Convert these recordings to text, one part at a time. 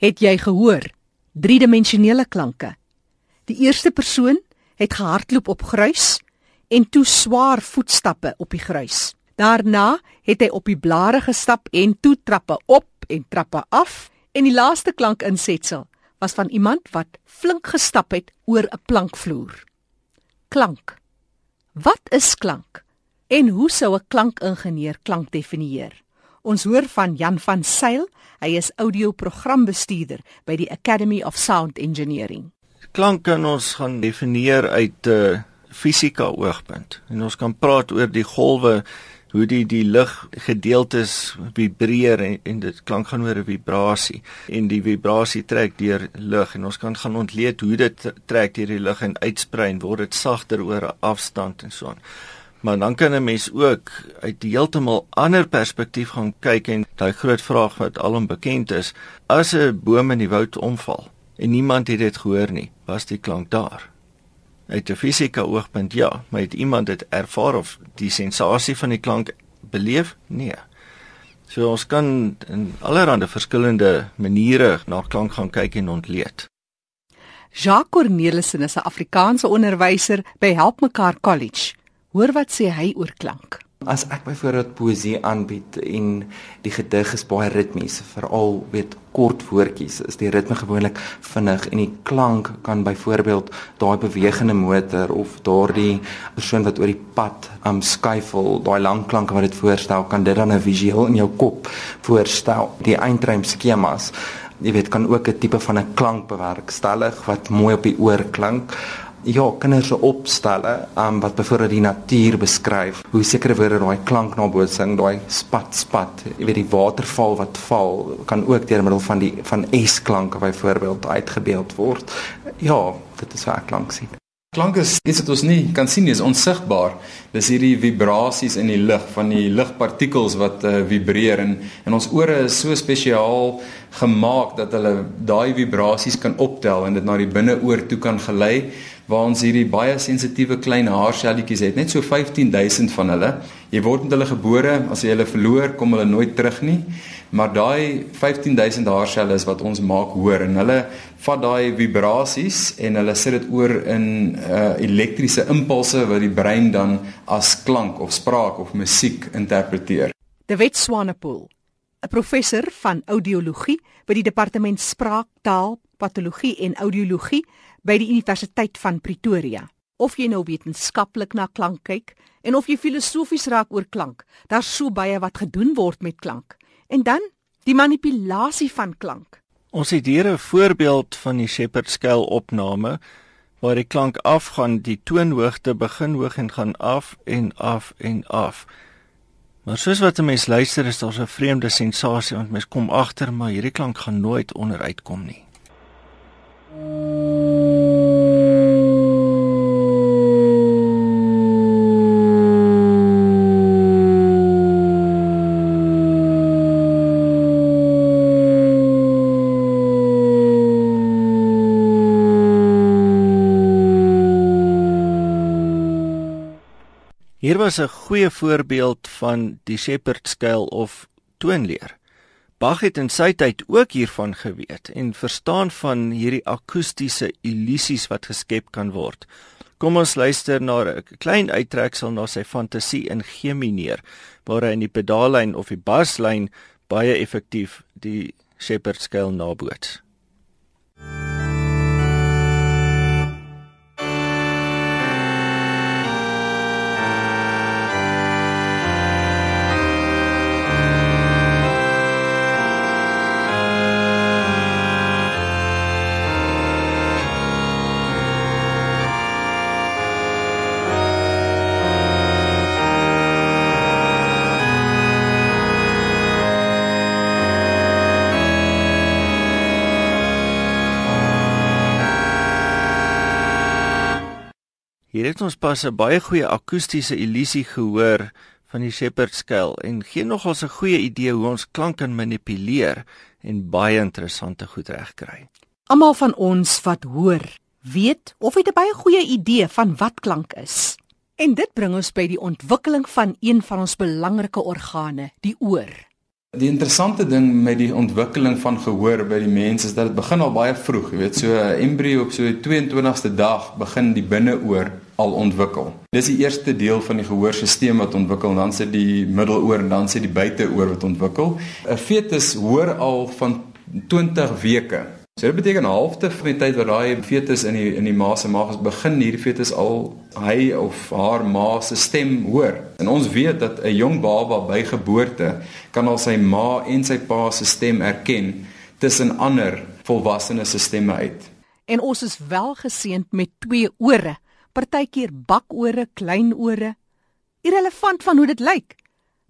Het jy gehoor? Driedimensionele klanke. Die eerste persoon het gehardloop op gruis en toe swaar voetstappe op die gruis. Daarna het hy op die blare gestap en toe trappe op en trappe af en die laaste klankinsetsel was van iemand wat flink gestap het oor 'n plankvloer. Klank. Wat is klank? En hoe sou 'n klankingenieur klank definieer? Ons hoor van Jan van Sail, hy is audioprogrambestuurder by die Academy of Sound Engineering. Klank kan ons gaan definieer uit 'n uh, fisika oogpunt. En ons kan praat oor die golwe hoe die die lig gedeeltes vibreer en, en dit klank gaan oor 'n vibrasie en die vibrasie trek deur lig en ons kan gaan ontleed hoe dit trek deur die lig en uitsprei en word dit sagter oor 'n afstand en so aan. Maar dan kan 'n mens ook uit 'n heeltemal ander perspektief gaan kyk en daai groot vraag wat alom bekend is, as 'n boom in die woud omval en niemand het dit gehoor nie, was die klank daar uit 'n fisika oogpunt ja, maar het iemand dit ervaar of die sensasie van die klank beleef? Nee. So ons kan in allerlei verskillende maniere na klank gaan kyk en ontleed. Jacques Cornelissen is 'n Afrikaanse onderwyser by Help Mekaar College. Hoor wat sê hy oor klank? As ek byvoorbeeld poesie aanbied en die gedig is baie ritmies, veral weet kort woordjies, is die ritme gewoonlik vinnig en die klank kan byvoorbeeld daai bewegende motor of daardie persoon wat oor die pad um, skuifel, daai lang klanke wat dit voorstel, kan dit dan 'n visueel in jou kop voorstel. Die eindrym skemas, jy weet, kan ook 'n tipe van 'n klank bewerkstellig wat mooi op die oor klink ja, kinders se opstelle, um, wat byvoorbeeld die natuur beskryf, hoe sekere woorde daai klank na bo sing, daai spat spat, jy weet die waterval wat val, kan ook deur middel van die van S-klanke byvoorbeeld uitgebeeld word. Ja, dit is waar klank sien. Klank is iets wat ons nie kan sien nie, is onsigbaar. Dis hierdie vibrasies in die lug van die lugpartikels wat uh, vibreer en en ons ore is so spesiaal gemaak dat hulle daai vibrasies kan optel en dit na die binneoor toe kan gelei waar ons hierdie baie sensitiewe klein haarselletjies het, net so 15000 van hulle. Jy word met hulle gebore, as jy hulle verloor, kom hulle nooit terug nie. Maar daai 15000 haarselle is wat ons maak hoor en hulle vat daai vibrasies en hulle sit dit oor in uh elektriese impulse wat die brein dan as klank of spraak of musiek interpreteer. De Wet Swanepoel, 'n professor van audiologie by die departement spraak, taal, patologie en audiologie by die Universiteit van Pretoria. Of jy nou wetenskaplik na klank kyk en of jy filosofies raak oor klank, daar's so baie wat gedoen word met klank. En dan die manipulasie van klank. Ons het hier 'n voorbeeld van die Shepard skel opname waar die klank afgaan, die toonhoogte begin hoog en gaan af en af en af. Maar soos wat 'n mens luister is daar 'n vreemde sensasie want mens kom agter maar hierdie klank gaan nooit onderuit kom nie. Hier was 'n goeie voorbeeld van die shepherd scale of toonleer. Bach het in sy tyd ook hiervan geweet en verstaan van hierdie akoestiese illusies wat geskep kan word. Kom ons luister na 'n klein uittreksel na sy fantasie in G mineur waar hy in die pedaallyn of die baslyn baie effektief die shepherd scale naboots. Hier het ons pas 'n baie goeie akoestiese illusie gehoor van die Shepherd skel en gee nogal 'n goeie idee hoe ons klank kan manipuleer en baie interessante goed regkry. Almal van ons wat hoor, weet of het 'n baie goeie idee van wat klank is. En dit bring ons by die ontwikkeling van een van ons belangrike organe, die oor. Die interessante ding met die ontwikkeling van gehoor by die mens is dat dit begin al baie vroeg, jy weet, so 'n embrio op so die 22ste dag begin die binneoor al ontwikkel. Dis die eerste deel van die gehoorstelsel wat ontwikkel, dan sit die middeloor en dan sit die buiteoor wat ontwikkel. 'n Fetus hoor al van 20 weke So dit beteken halfte van die tyd wat daai fetus in die in die ma se maag is begin hierdie fetus al hy of haar ma se stem hoor. En ons weet dat 'n jong baba by geboorte kan al sy ma en sy pa se stem erken tussen ander volwassenes se stemme uit. En ons is wel geseënd met twee ore, partykeer bakore, klein ore. Irrelevant van hoe dit lyk.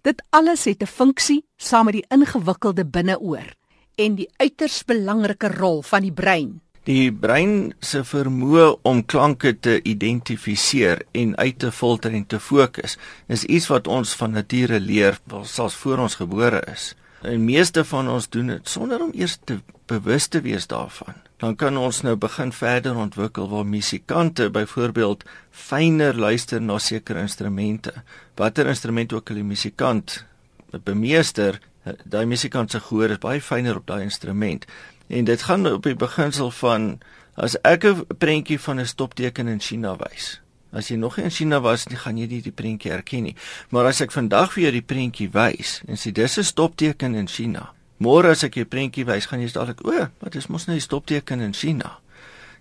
Dit alles het 'n funksie saam met die ingewikkelde binneoor en die uiters belangrike rol van die brein. Die brein se vermoë om klanke te identifiseer en uit te filter en te fokus is iets wat ons van nature leer selfs voor ons gebore is. En meeste van ons doen dit sonder om eers te bewus te wees daarvan. Dan kan ons nou begin verder ontwikkel waar musikante byvoorbeeld fyner luister na sekere instrumente. Watter instrument ook al die musikant bemeester, daai musikant se gehoor is baie fyner op daai instrument. En dit gaan op die beginsel van as ek 'n prentjie van 'n stopteken in China wys. As jy nog nie in China was nie, gaan jy nie die prentjie herken nie. Maar as ek vandag vir jou die prentjie wys en sê dis 'n stopteken in China. Môre as ek jou prentjie wys, gaan jy dadelik, o, wat is mos nou die stopteken in China?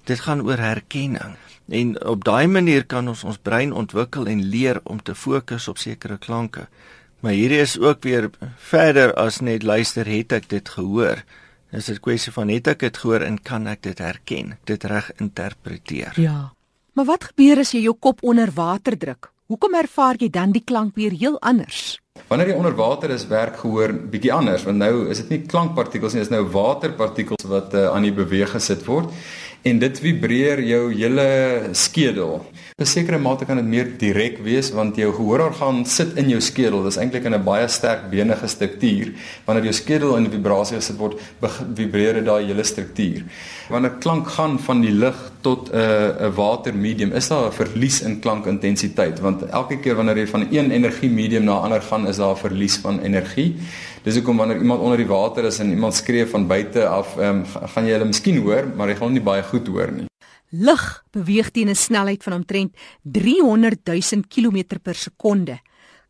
Dit gaan oor herkenning. En op daai manier kan ons ons brein ontwikkel en leer om te fokus op sekere klanke. Maar hierdie is ook weer verder as net luister het ek dit gehoor. Dis 'n kwessie van het ek dit gehoor en kan ek dit herken, dit reg interpreteer. Ja. Maar wat gebeur as jy jou kop onder water druk? Hoekom ervaar jy dan die klank weer heel anders? Wanneer jy onder water is, werk gehoor bietjie anders, want nou is dit nie klankpartikels nie, dit is nou waterpartikels wat uh, aan die beweeg gesit word en dit vibreer jou hele skedel. Op 'n sekere mate kan dit meer direk wees want jou gehoororgaan sit in jou skedel. Dit is eintlik in 'n baie sterk benige struktuur. Wanneer jou skedel in vibrasie gesit word, vibreer dit daai hele struktuur. Wanneer klank gaan van die lig tot 'n uh, 'n watermedium, is daar 'n verlies in klankintensiteit want elke keer wanneer jy van een energie medium na ander gaan, is daar 'n verlies van energie. Dis hoekom wanneer iemand onder die water is en iemand skree van buite af, um, gaan jy hulle miskien hoor, maar jy gaan nie baie goed hoor nie. Lig beweeg teen 'n snelheid van omtrent 300 000 km per sekonde.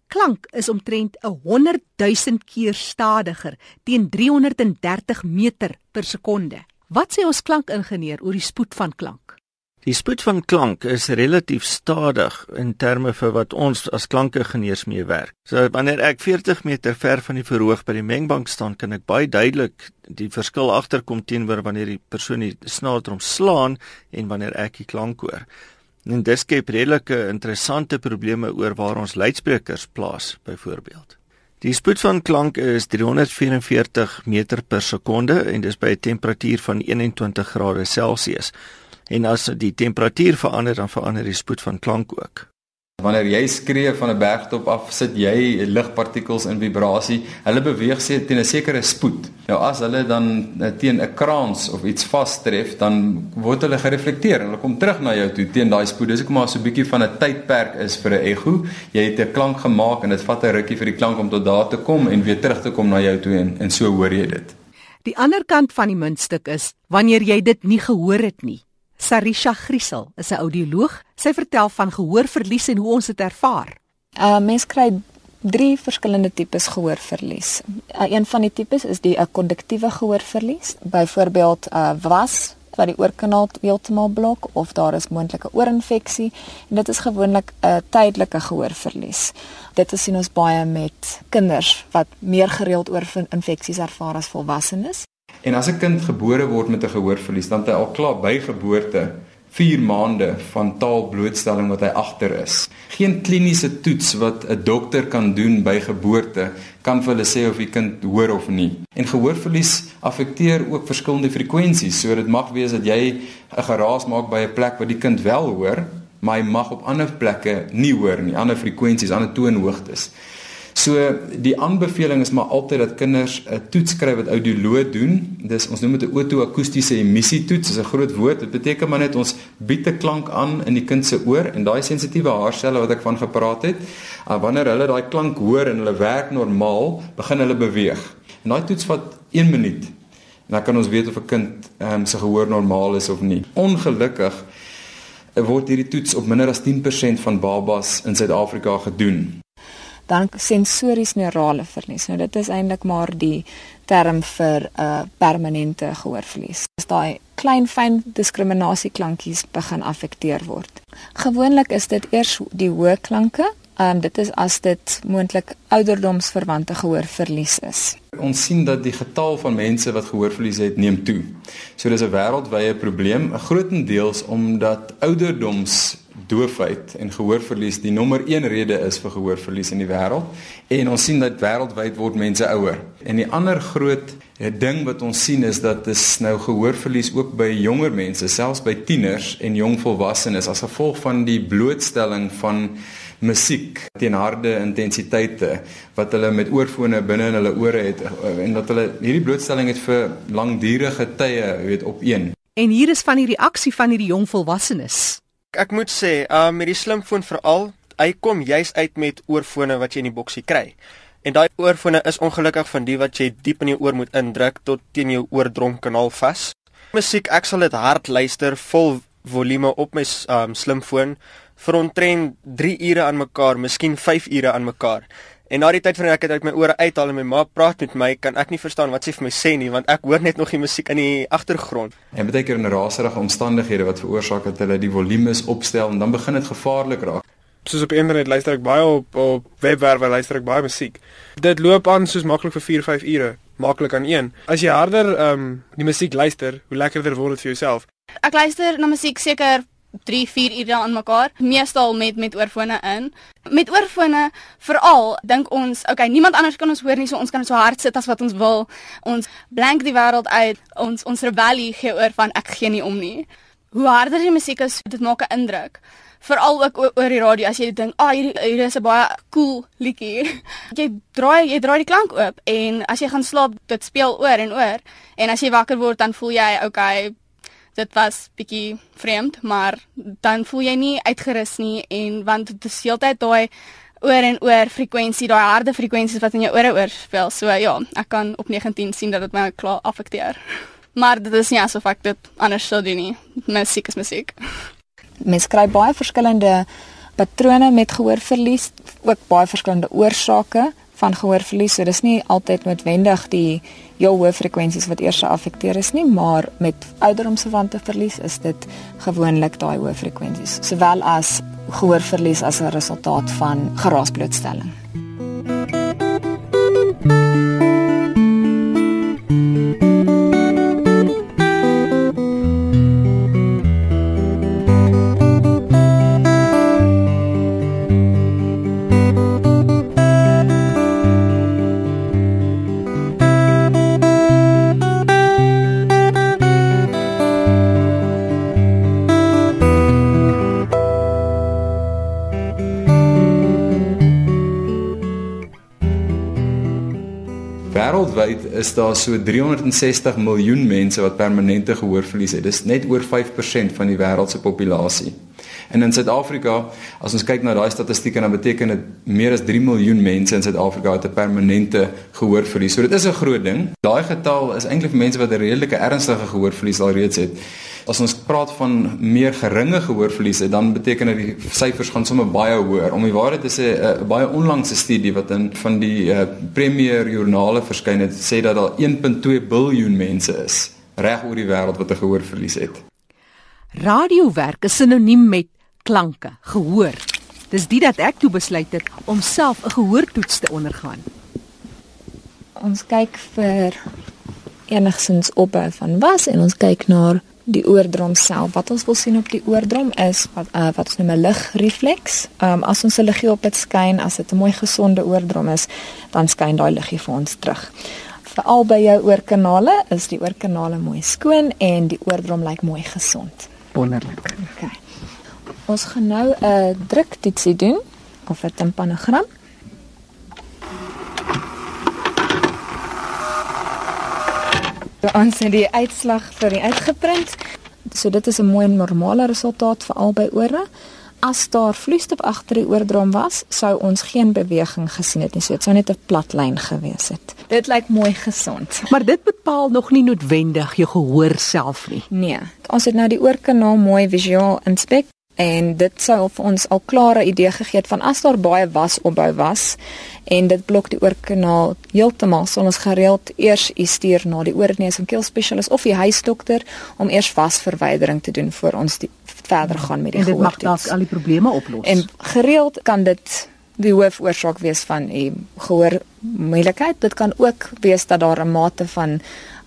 Klank is omtrent 'n 100 000 keer stadiger teen 330 meter per sekonde. Wat sê ons klankingenieur oor die spoed van klank? Die spoed van klank is relatief stadig in terme vir wat ons as klankingenieurs mee werk. So wanneer ek 40 meter ver van die verhoog by die mengbank staan, kan ek baie duidelik die verskil agterkom teenoor wanneer die persoon die snaardrum slaan en wanneer ek die klank hoor. En dit skep redelike interessante probleme oor waar ons luidsprekers plaas byvoorbeeld. Die spoed van klank is 344 meter per sekonde en dis by 'n temperatuur van 21 grade Celsius en as die temperatuur verander dan verander die spoed van klank ook. Wanneer jy skree van 'n bergtop af, sit jy ligpartikels in vibrasie. Hulle beweeg se teen 'n sekere spoed. Nou as hulle dan eh, teen 'n kraans of iets vastref, dan word hulle gereflekteer en hulle kom terug na jou toe teen daai spoed. Dis hoekom maar so 'n bietjie van 'n tydperk is vir 'n ego. Jy het 'n klank gemaak en dit vat 'n rukkie vir die klank om tot daar te kom en weer terug te kom na jou toe en, en so hoor jy dit. Die ander kant van die muntstuk is wanneer jy dit nie gehoor het nie. Sarisha Griesel is 'n audioloog. Sy vertel van gehoorverlies en hoe ons dit ervaar. Uh mens kry drie verskillende tipes gehoorverlies. Uh, een van die tipes is die 'n uh, konduktiewe gehoorverlies, byvoorbeeld 'n uh, was wat die oorkanaal heeltemal blok of daar is moontlike oorinfeksie en dit is gewoonlik 'n uh, tydelike gehoorverlies. Dit is sien ons baie met kinders wat meer gereeld oorinfeksies ervaar as volwassenes. En as 'n kind gebore word met 'n gehoorverlies, dan het hy al klaar by geboorte 4 maande van taalblootstelling wat hy agter is. Geen kliniese toets wat 'n dokter kan doen by geboorte kan vir hulle sê of die kind hoor of nie. En gehoorverlies affekteer ook verskillende frekwensies. So dit mag wees dat jy 'n geraas maak by 'n plek waar die kind wel hoor, maar hy mag op ander plekke nie hoor nie, ander frekwensies, ander toonhoogtes. So die aanbeveling is maar altyd dat kinders 'n toets skryf wat audioloog doen. Dis ons noem dit 'n oto-akoestiese emissie toets. Dis 'n groot woord. Dit beteken maar net ons bied 'n klank aan in die kind se oor en daai sensitiewe haarselle wat ek van gepraat het, uh, wanneer hulle daai klank hoor en hulle werk normaal, begin hulle beweeg. En daai toets vat 1 minuut. En dan kan ons weet of 'n kind um, se gehoor normaal is of nie. Ongelukkig word hierdie toets op minder as 10% van babas in Suid-Afrika gedoen. Dan sensories neurale verlies. Nou dit is eintlik maar die term vir 'n uh, permanente gehoorverlies. Dis daai klein fyn diskriminasieklankies begin affekteer word. Gewoonlik is dit eers die hoë klanke Ehm um, dit is as dit moontlik ouderdomsverwante gehoorverlies is. Ons sien dat die getal van mense wat gehoorverlies het neem toe. So dis 'n wêreldwye probleem, grootendeels omdat ouderdoms doofheid en gehoorverlies die nommer 1 rede is vir gehoorverlies in die wêreld en ons sien dat wêreldwyd word mense ouer. En die ander groot ding wat ons sien is dat dis nou gehoorverlies ook by jonger mense, selfs by tieners en jong volwassenes as gevolg van die blootstelling van musiek teen harde intensiteite wat hulle met oorfone binne in hulle ore het eh, en dat hulle hierdie blootstelling het vir langdurige tye, weet op een. En hier is van die reaksie van hierdie jong volwassenes. Ek moet sê, um met die slimfoon veral, hy kom juis uit met oorfone wat jy in die boksie kry. En daai oorfone is ongelukkig van die wat jy diep in jou oor moet indruk tot teen jou oordromkanaal vas. Musiek, ek sal dit hard luister vol volume op my um slimfoon vir omtrent 3 ure aan mekaar, miskien 5 ure aan mekaar. En na die tyd van ek het uit my ore uithaal en my ma praat met my, kan ek nie verstaan wat sy vir my sê nie, want ek hoor net nog die musiek in die agtergrond. En baie keer in raserige omstandighede wat veroorsaak dat hulle die volumes opstel en dan begin dit gevaarlik raak. Soos op internet luister ek baie op op webwerwe luister ek baie musiek. Dit loop aan soos maklik vir 4, 5 ure, maklik aan een. As jy harder ehm um, die musiek luister, hoe lekkerder word dit vir jouself. Ek luister na musiek seker 3 4 ure aan mekaar meestal met met oorfone in. Met oorfone veral dink ons okay niemand anders kan ons hoor nie so ons kan so hard sit as wat ons wil. Ons blank die wêreld uit ons ons rebellie gee oor van ek gee nie om nie. Hoe harder die musiek is dit maak 'n indruk. Veral ook oor die radio as jy dink ah hierdie hier is 'n baie cool liedjie. Jy draai jy draai die klank oop en as jy gaan slaap dit speel oor en oor. En as jy wakker word dan voel jy okay dit was bietjie vreemd, maar dan voel jy nie uitgerus nie en want dit is heeltyd daai oor en oor frekwensie, daai harde frekwensies wat in jou ore oorspeel. So ja, ek kan op 19 sien dat dit my klaar affekteer. Maar dit is nie asof ek dit anders sou doen nie. Musiek is musiek. Mens kry baie verskillende patrone met gehoorverlies, ook baie verskillende oorsake van gehoorverlies. So dis nie altyd noodwendig die jou hoë frekwensies wat eers geaffekteer is nie, maar met ouderdomsverwante verlies is dit gewoonlik daai hoë frekwensies, sowel as gehoorverlies as 'n resultaat van geraasblootstelling. Is daar so 360 miljoen mense wat permanente gehoorverlies het. Dis net oor 5% van die wêreld se populasie. En in Suid-Afrika, as ons kyk na daai statistieke, dan beteken dit meer as 3 miljoen mense in Suid-Afrika het 'n permanente gehoorverlies. So dit is 'n groot ding. Daai getal is eintlik vir mense wat 'n redelike ernstige gehoorverlies al reeds het. As ons praat van meer geringe gehoorverliese, dan beteken dit die syfers gaan sommer baie hoër. Om die waarheid te sê, 'n baie onlangse studie wat in van die uh, Premier Joernale verskyn het, sê dat daar 1.2 miljard mense is reg oor die wêreld wat 'n gehoorverlies het. Radiowerk is sinoniem met klanke, gehoor. Dis dit dat ek toe besluit het om self 'n gehoortoets te ondergaan. Ons kyk vir enigsins opbou van was en ons kyk na die oordrom self. Wat ons wil sien op die oordrom is wat uh, wat ons noem 'n ligrefleks. Ehm um, as ons 'n liggie op dit skyn, as dit 'n mooi gesonde oordrom is, dan skyn daai liggie vir ons terug. Veral by jou oorkanale is die oorkanale mooi skoon en die oordrom lyk mooi gesond. Wonderlik. Okay. Ons gaan nou 'n druktoetsie doen of 'n timpanogram. Ons het die uitslag vir die uitgeprint. So dit is 'n mooi normale resultaat vir albei ore. As daar vloeistof agter die oordrom was, sou ons geen beweging gesien het nie. So dit sou net 'n plat lyn gewees het. Dit lyk mooi gesond. Maar dit bepaal nog nie noodwendig jou gehoor self nie. Nee, ons het nou die oorkanaal mooi visueel inspek en dit sou vir ons al klare idee gegee het van as daar baie wasopbou was en dit blok die oorkanaal heeltemal sal ons gereeld eers u stuur na die oorneus en keel spesialis of die huisdokter om eers wasverwydering te doen voor ons die, verder gaan met die en dit mag gehoortoets. dalk al die probleme oplos. En gereeld kan dit die hoofoorsaak wees van die gehoormoeilikheid. Dit kan ook wees dat daar 'n mate van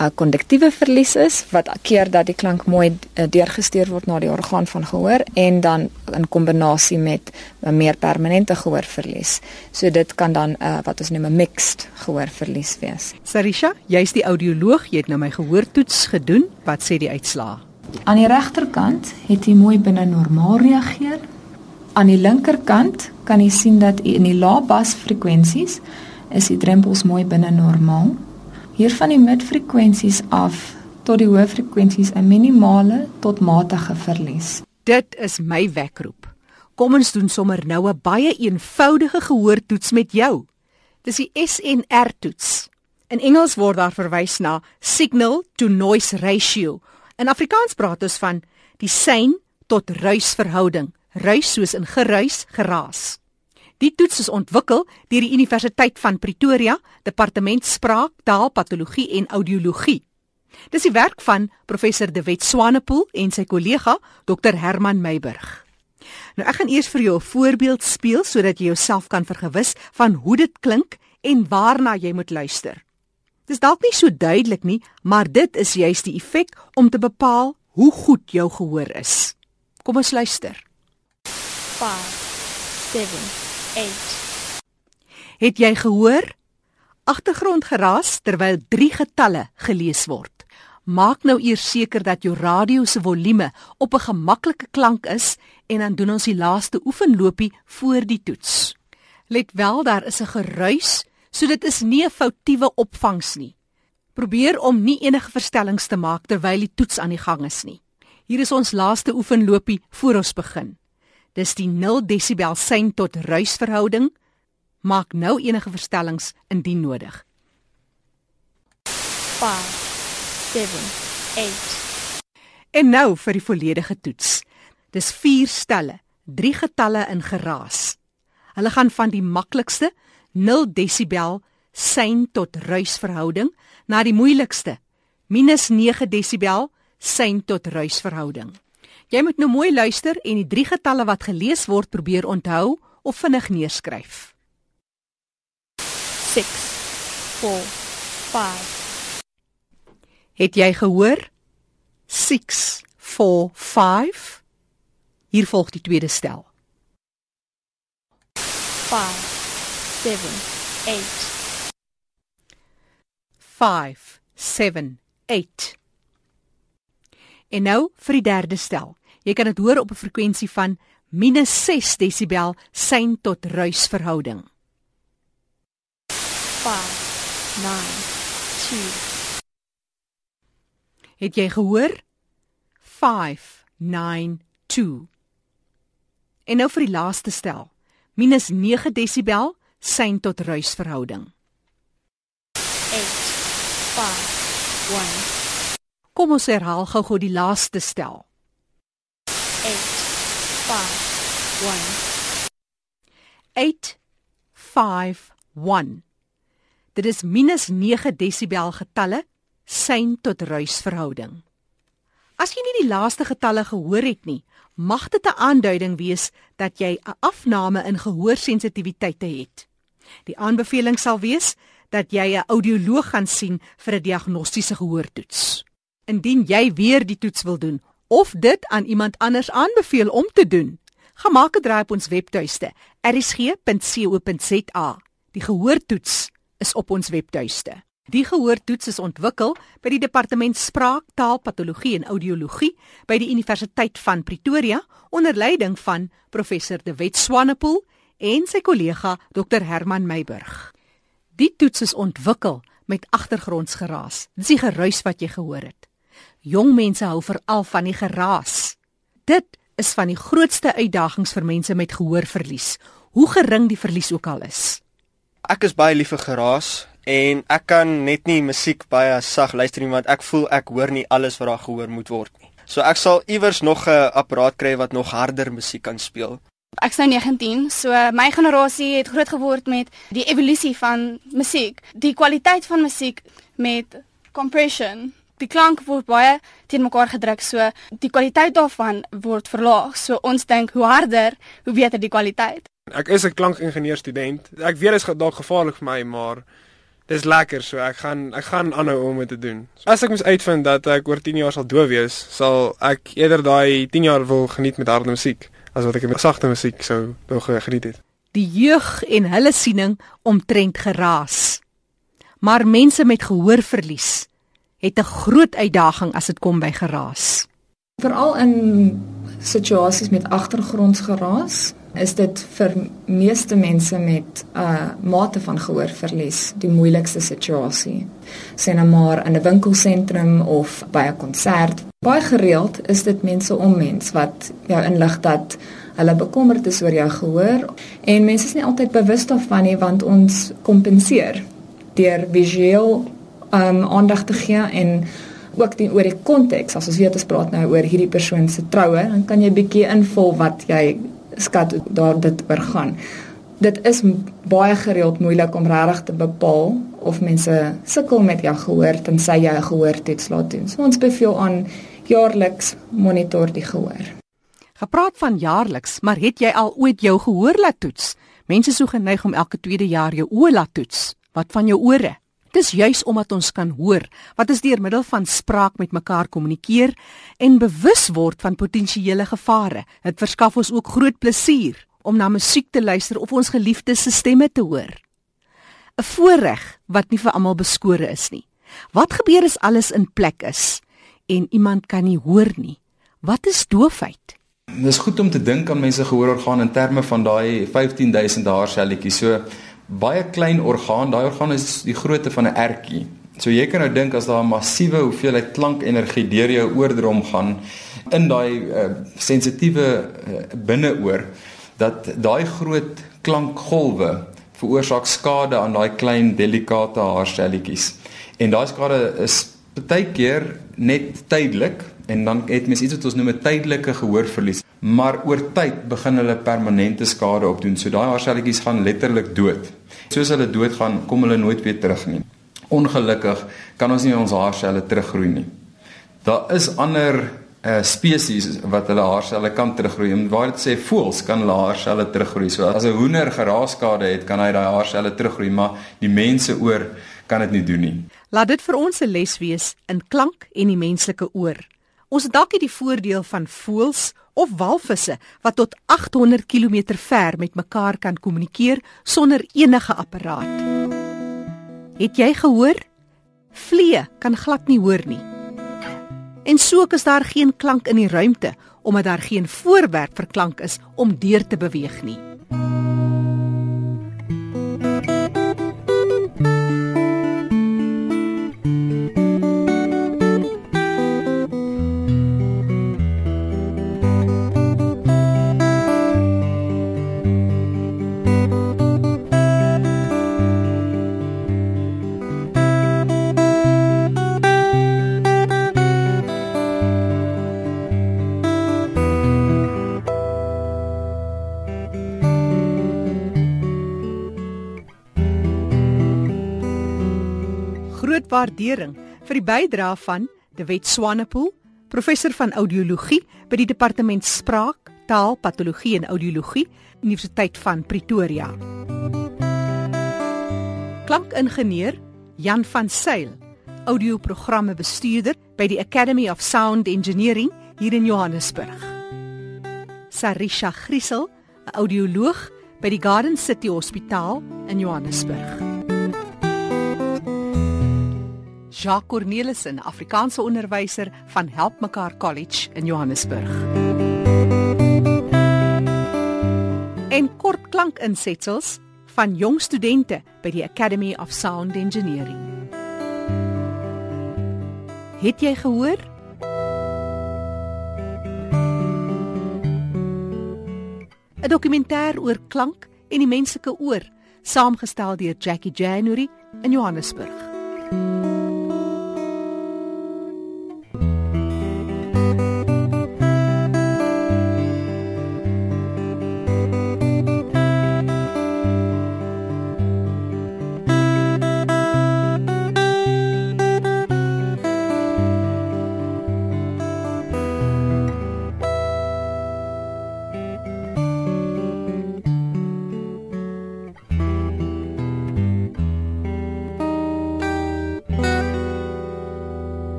uh, konduktiewe verlies is wat keer dat die klank mooi uh, deurgestuur word na die orgaan van gehoor en dan in kombinasie met 'n meer permanente gehoorverlies. So dit kan dan uh, wat ons noem 'n mixed gehoorverlies wees. Sarisha, jy's die audioloog, jy het nou my gehoortoets gedoen. Wat sê die uitslae? Aan die regterkant het hy mooi binne normaal reageer. Aan die linkerkant kan jy sien dat in die lae bas frekwensies is die drempels mooi binne normaal. Hier van die midfrekwensies af tot die hoë frekwensies 'n minimale tot matige verlies. Dit is my wekroep. Kom ons doen sommer nou 'n baie eenvoudige gehoortoets met jou. Dis die SNR toets. In Engels word daar verwys na signal to noise ratio. In Afrikaans praat ons van die sein tot ruis verhouding. Ruis soos in geruis, geraas. Die toets is ontwikkel deur die Universiteit van Pretoria, Departement Spraak, Taal, Patologie en Audiologie. Dis die werk van professor De Wet Swanepoel en sy kollega Dr Herman Meiburg. Nou ek gaan eers vir jou 'n voorbeeld speel sodat jy jouself kan vergewis van hoe dit klink en waarna jy moet luister. Dis dalk nie so duidelik nie, maar dit is juis die effek om te bepaal hoe goed jou gehoor is. Kom ons luister. 5 7 8 Het jy gehoor? Agtergrondgeraas terwyl drie getalle gelees word. Maak nou eers seker dat jou radio se volume op 'n gemaklike klank is en dan doen ons die laaste oefenlopie voor die toets. Let wel, daar is 'n geruis, so dit is nie 'n foutiewe opvangs nie. Probeer om nie enige verstellings te maak terwyl die toets aan die gang is nie. Hier is ons laaste oefenlopie voor ons begin. Dis die 0 desibel sein tot ruisverhouding. Maak nou enige verstellings indien nodig. 5 7 8 En nou vir die volledige toets. Dis 4 stelle, 3 getalle in geraas. Hulle gaan van die maklikste 0 desibel sein tot ruisverhouding na die moeilikste minus 9 desibel sein tot ruisverhouding. Jy moet nou mooi luister en die drie getalle wat gelees word probeer onthou of vinnig neerskryf. 6 4 5 Het jy gehoor? 6 4 5 Hier volg die tweede stel. 5 7 8 5 7 8 En nou vir die derde stel. Jy kan dit hoor op 'n frekwensie van -6 desibel sein tot ruisverhouding. 5 9 2 Het jy gehoor? 592. En nou vir die laaste stel. -9 desibel sein tot ruisverhouding. 8 5 1 Kom ons herhaal gou-gou die laaste stel. 8 5 851. Dit is -9 desibel getalle sein tot ruisverhouding. As jy nie die laaste getalle gehoor het nie, mag dit 'n aanduiding wees dat jy 'n afname in gehoorsensitiwiteite het. Die aanbeveling sal wees dat jy 'n audioloog gaan sien vir 'n diagnostiese gehoortoets. Indien jy weer die toets wil doen of dit aan iemand anders aanbeveel om te doen, gaan maak 'n draai op ons webtuiste rsg.co.za. Die gehoortoets is op ons webtuiste. Die gehoortoets is ontwikkel by die Departement Spraak, Taal, Patologie en Audiologie by die Universiteit van Pretoria onder leiding van professor De Wet Swanepoel en sy kollega Dr Herman Meiburg. Die toets is ontwikkel met agtergrondsgeraas. Dis die geruis wat jy gehoor het. Jong mense hou veral van die geraas. Dit is van die grootste uitdagings vir mense met gehoorverlies, hoe gering die verlies ook al is. Ek is baie lief vir geraas en ek kan net nie musiek baie sag luister nie want ek voel ek hoor nie alles wat daar gehoor moet word nie. So ek sal iewers nog 'n apparaat kry wat nog harder musiek kan speel. Ek's nou 19, so my generasie het groot geword met die evolusie van musiek, die kwaliteit van musiek met compression. Die klank word baie teen mekaar gedruk, so die kwaliteit daarvan word verlaag. So ons dink hoe harder, hoe beter die kwaliteit. Ek is 'n klankingenieur student. Ek weet dit is dalk gevaarlik vir my, maar dis lekker, so ek gaan ek gaan aanhou om dit te doen. As ek moet uitvind dat ek oor 10 jaar sal doof wees, sal ek eerder daai 10 jaar wil geniet met harde musiek as wat ek met sagte musiek sou wou geniet het. Die jeug en hulle siening omtrent geraas. Maar mense met gehoorverlies het 'n groot uitdaging as dit kom by geraas. Veral in situasies met agtergrondsgeraas is dit vir meeste mense met 'n uh, mate van gehoorverlies die moeilikste situasie. Sien nou maar in 'n winkelsentrum of by 'n konsert. Baie gereeld is dit mense om mens wat jou inlig dat hulle bekommerd is oor jou gehoor en mense is nie altyd bewus daarvan nie want ons kompenseer deur visueel um aandag te gee en ook die oor die konteks as ons weet ons praat nou oor hierdie persoon se troue dan kan jy bietjie invul wat jy skat daar dit oor gaan. Dit is baie gereeld moeilik om regtig te bepaal of mense sukkel met jou gehoor tensy jy 'n gehoortoets laat doen. So ons beveel aan jaarliks monitor die gehoor. Gepraat van jaarliks, maar het jy al ooit jou gehoor laat toets? Mense sou geneig om elke tweede jaar jou oë laat toets. Wat van jou ore? Dis juis omdat ons kan hoor wat ons deur middel van spraak met mekaar kommunikeer en bewus word van potensiële gevare. Dit verskaf ons ook groot plesier om na musiek te luister of ons geliefdes se stemme te hoor. 'n Voorreg wat nie vir almal beskore is nie. Wat gebeur as alles in plek is en iemand kan nie hoor nie? Wat is doofheid? Dit is goed om te dink aan mense gehoororgaan in terme van daai 15000 haarselletjies. So baie klein orgaan, daai orgaan is die grootte van 'n ertjie. So jy kan nou dink as daar 'n massiewe hoeveelheid klankenergie deur jou oordrom gaan in daai uh, sensitiewe uh, binneoor dat daai groot klankgolwe veroorsaak skade aan daai klein delikate haarselletjies. En daai skade is baie keer net tydelik en dan het mens iets wat ons noem 'n tydelike gehoorverlies maar oor tyd begin hulle permanente skade opdoen. So daai haarselletjies gaan letterlik dood. Soos hulle doodgaan, kom hulle nooit weer terug nie. Ongelukkig kan ons nie ons haarselle teruggroei nie. Daar is ander uh spesies wat hulle haarselle kan teruggroei. Om waar dit sê voëls kan hulle haarselle teruggroei. So as 'n hoender geraaskade het, kan hy daai haarselle teruggroei, maar die mense oor kan dit nie doen nie. Laat dit vir ons 'n les wees in klank en die menslike oor. Ons het dalk nie die voordeel van voëls of walvisse wat tot 800 km ver met mekaar kan kommunikeer sonder enige apparaat. Het jy gehoor? Vlee kan glad nie hoor nie. En so is daar geen klank in die ruimte omdat daar geen voorwerp vir klank is om deur te beweeg nie. Groot waardering vir die bydrae van De Wet Swanepoel, professor van audiologie by die departement spraak, taal, patologie en audiologie, Universiteit van Pretoria. Klankingenieur Jan van Sail, audioprogramme bestuurder by die Academy of Sound Engineering hier in Johannesburg. Sarisha Griesel, audioloog by die Garden City Hospitaal in Johannesburg. Jacques Cornelissen, Afrikaanse onderwyser van Help Mekaar College in Johannesburg. En kort klankinsetsels van jong studente by die Academy of Sound Engineering. Het jy gehoor? dokumentêr oor klank en die menslike oor, saamgestel deur Jackie January in Johannesburg.